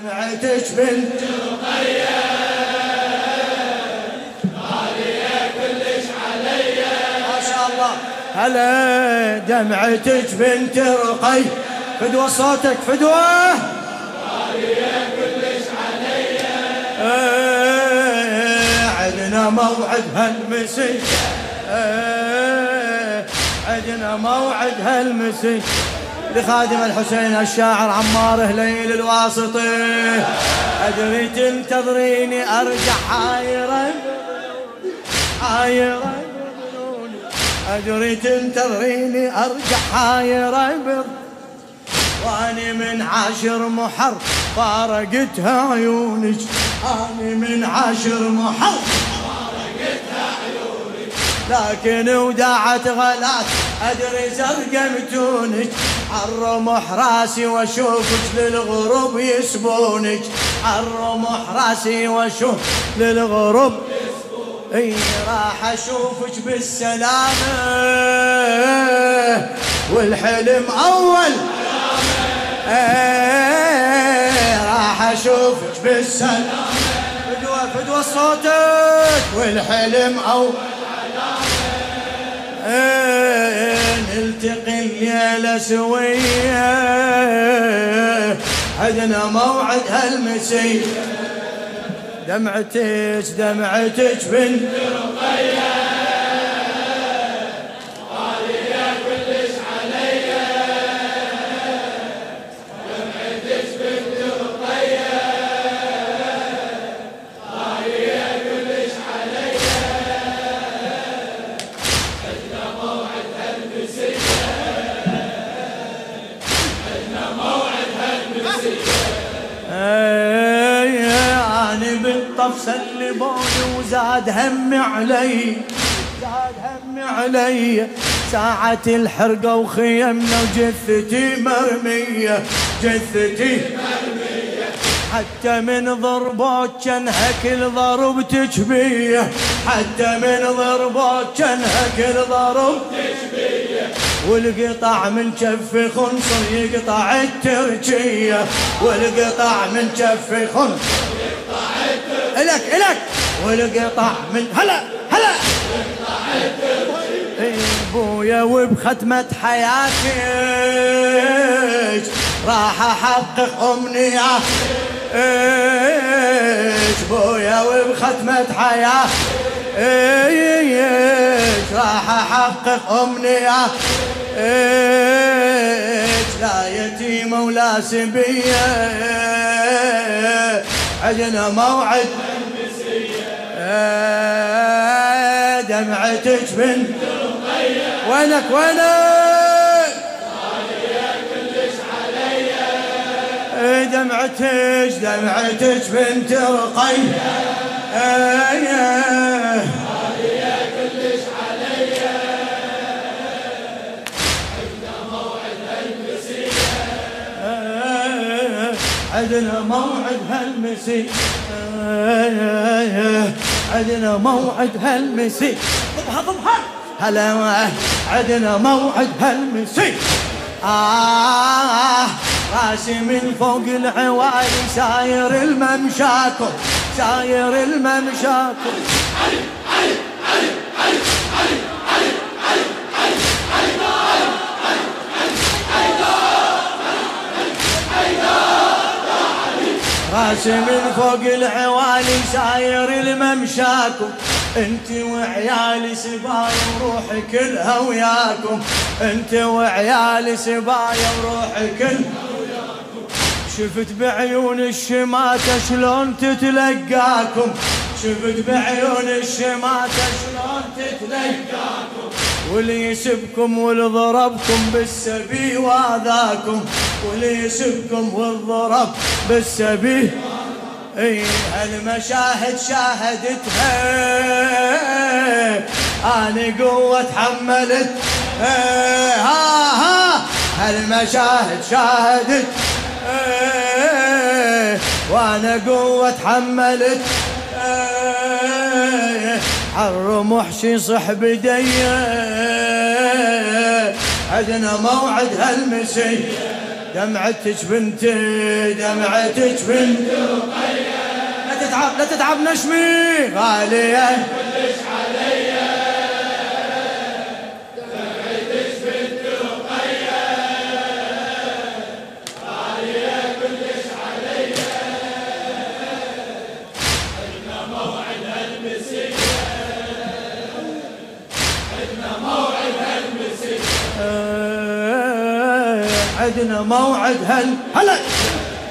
دمعتك بنت رقية كلش علي ما شاء الله. هلا دمعتك بنت رقي فدوة صوتك فدوة كلش علي عدنا موعد هالمسي عدنا موعد هالمسي لخادم الحسين الشاعر عمار هليل الواسطي أدري تنتظريني أرجع حايرا حايرا أدري تنتظريني أرجع حايرا وأني من عاشر محر فارقتها عيونك أني من عاشر محر لكن وداعت غلات أدري زرقمتونك الرمح راسي وأشوفك للغروب يسبونك. الرمح راسي واشوف للغروب اي راح أشوفك بالسلامة. والحلم أول. راح أشوفك بالسلامة. فدوة فدوة صوتك. والحلم أول. نلتقي الليلة سوية عدنا موعد هالمسي دمعتك دمعتك بنت رقية اني بالطف سلبوني وزاد همي علي. زاد همي علي. ساعة الحرقة وخيمنا وجثتي مرمية. جثتي مرمية. حتى من ضربات كانها كل ضرب تشبيه. حتى من ضربات كانها كل ضرب تشبيه. والقطع من كف خنصر يقطع التركية والقطع من كف خنصر الك الك والقطع من هلا هلا. ابويا وبختمة حياتك راح أحقق امنياتك ابويا وبختمة حياتك. راح أحقق امنياتك لا يتيمة ولا سبية؟ عندنا موعد. دمعتك بنت وينك وينك؟ دمعتك دمعتك بنت رقية عندنا موعد هالمسي عندنا موعد هالمسي ضبها ضبها هلا عندنا موعد هالمسي آه راسي من فوق العوالي ساير الممشاكو ساير علي علي علي. راسي من فوق العوالي ساير الممشاكم. انت وعيالي سبايا وروحي كلها وياكم. انت وعيالي سبايا وروحي كلها وياكم. شفت بعيون الشماتة شلون تتلقاكم؟ شفت بعيون الشماتة شلون تتلقاكم؟ واللي يسبكم واللي ضربكم بالسبي واذاكم واللي يسبكم والضرب بالسبي. إي هالمشاهد شاهدتها. أنا قوة تحملت. ها ها هالمشاهد شاهدت. وأنا قوة تحملت. الرمح شي صح بدي عدنا موعد هالمسي. دمعتك بنتي دمعتك بنت لا تتعب لا تتعب نشمي. غالية. عدنا موعد هل هلا.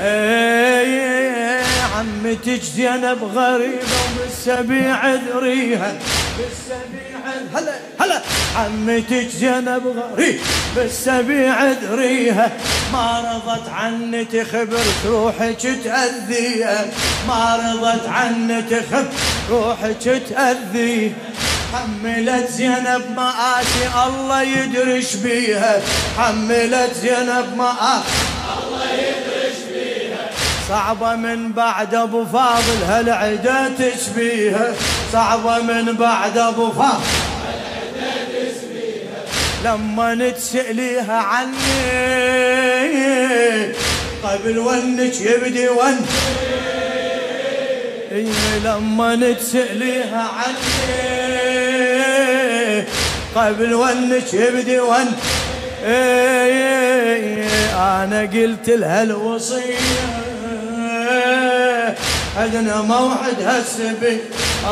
إيه عمتك زينب غريبة وبالسبيع ذريها بالسبيع هلا هلا. عمتك زينب غريبة بالسبيع ذريها ما رضت عني تخبر روحك تأذيها. ما رضت عني تخبر روحك تأذيها. حملت زينب مآسي الله يدرش بيها. حملت زينب مآسي الله يدرش بيها. صعبة من بعد أبو فاضل هالعدا تشبيها؟ صعبة من بعد أبو فاضل لما نتسأليها عني قبل ونك يبدي ون. لما نتسأليها عني. قبل ونك يبدي ون. أنا قلت لها الوصية. عدنا موعد هالسبي.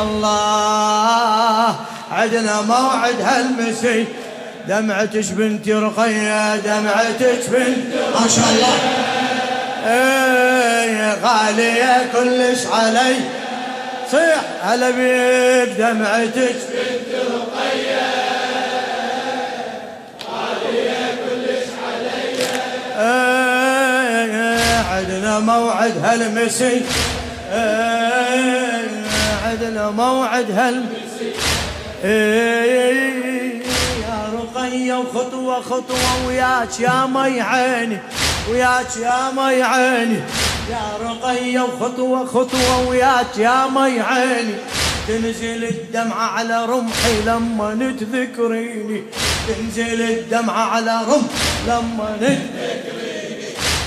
الله عدنا موعد هالمسي. دمعتش بنتي رقية دمعتش بنت ما شاء الله. إيه غالية كلش علي. صيح هلا بيك دمعتك بنت رقية. موعد هالمسي. عدنا موعد هالمسي. يا رقية وخطوة خطوة وياك يا مي عيني وياك يا مي عيني. يا رقية وخطوة خطوة وياك يا مي عيني. تنزل الدمعة على رمحي لما تذكريني تنزل الدمعة على رمحي لما تذكريني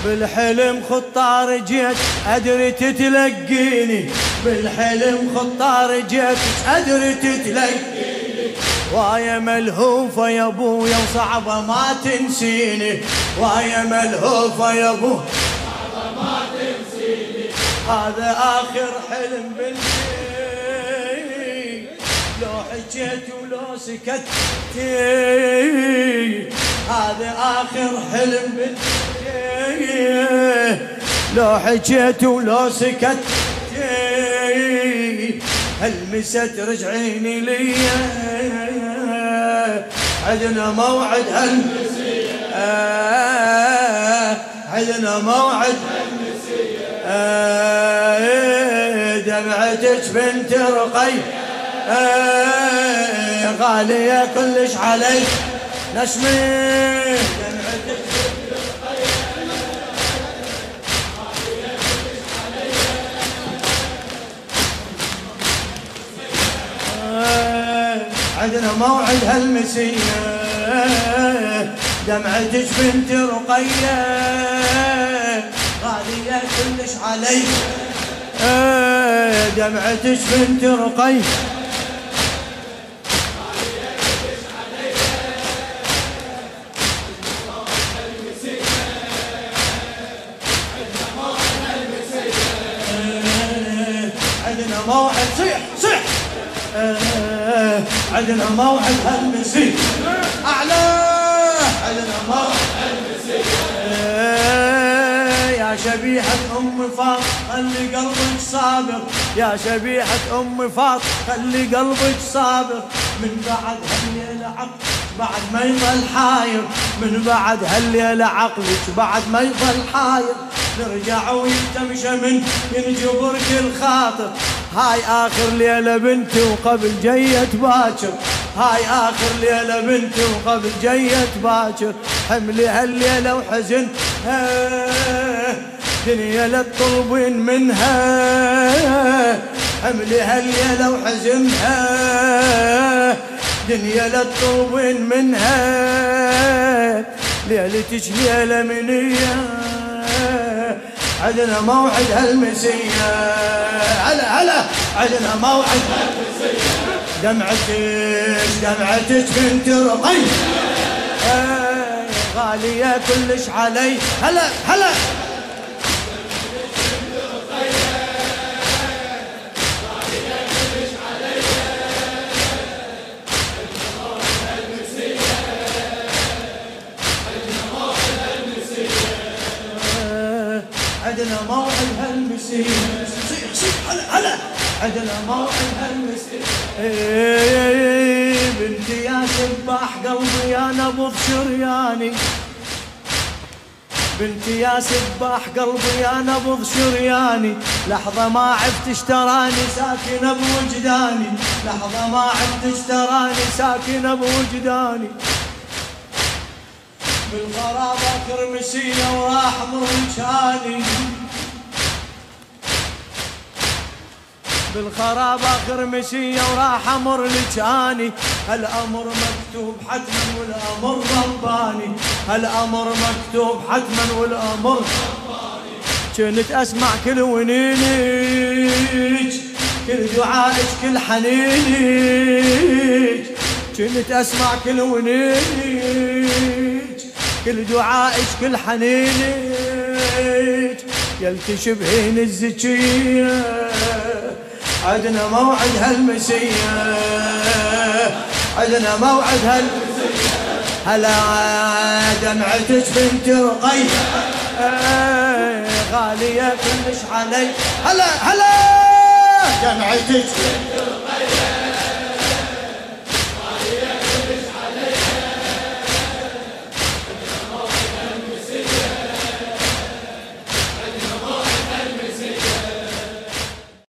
بالحلم خطار جيت أدري تتلقيني. بالحلم خطار جيت أدري تتلقيني. وايا ملهوفة يا أبويا وصعبة ما تنسيني. وايا ملهوفة يا أبويا صعبة ما تنسيني. هذا آخر حلم بنتي لو حكيت ولو سكت هذا آخر حلم بنتي لو حكيت ولو سكت. هلمست رجعيني لي. عدنا موعد هالمسية عدنا موعد دمعتك بنت رقي. غالية كلش علي. نشمي عندنا موعد هالمسية دمعتك بنت رقية. غالية كلش علي. دمعتك بنت رقية. عندنا موعد. صيح صيح. عندنا موعد هالمسي أعلى. عندنا موعد يا شبيحة أم فاط خلي قلبك صابر. يا شبيحة أم فاط خلي قلبك صابر. من بعد هالليلة عقلك بعد ما يظل حاير. من بعد هالليلة عقلك بعد ما يظل حاير. نرجع ويتمشى من ينجبر كل خاطر هاي آخر ليلة بنتي وقبل جيت باكر هاي آخر ليلة بنتي وقبل جيت باكر حملي هالليلة وحزن دنيا لا تطلبين منها. حملي هالليلة وحزنها دنيا لا تطلبين منها. ليلتك ليلة منية. عدنا موعد هالمسية هلا هلا. عدنا موعد هالمسية دمعتك دمعتك بنت رقي غالية كلش علي. هلا هلا. هلا عندنا موعد هالمسير بنتي يا سباح قلبي يا نبض شرياني. بنتي يا سباح قلبي يا نبض شرياني. لحظة ما عفت اشتراني ساكنة بوجداني. لحظة ما عفت اشتراني ساكنة بوجداني. بالغرابة كرمسية وراح مرجاني بالخرابة كرمسية وراح أمر لجاني. هالامر مكتوب حتما والامر رباني. هالامر مكتوب حتما والامر كنت اسمع كل ونينك كل دعائك كل حنينك كنت اسمع كل ونينك كل دعائك كل حنينك يلتشبهين الزكية. عدنا موعد هالمسية عدنا موعد هالمسية هلا دمعتك بنت رقي؟ غالية كلش علي. هلا هلا! دمعتك بنت رقي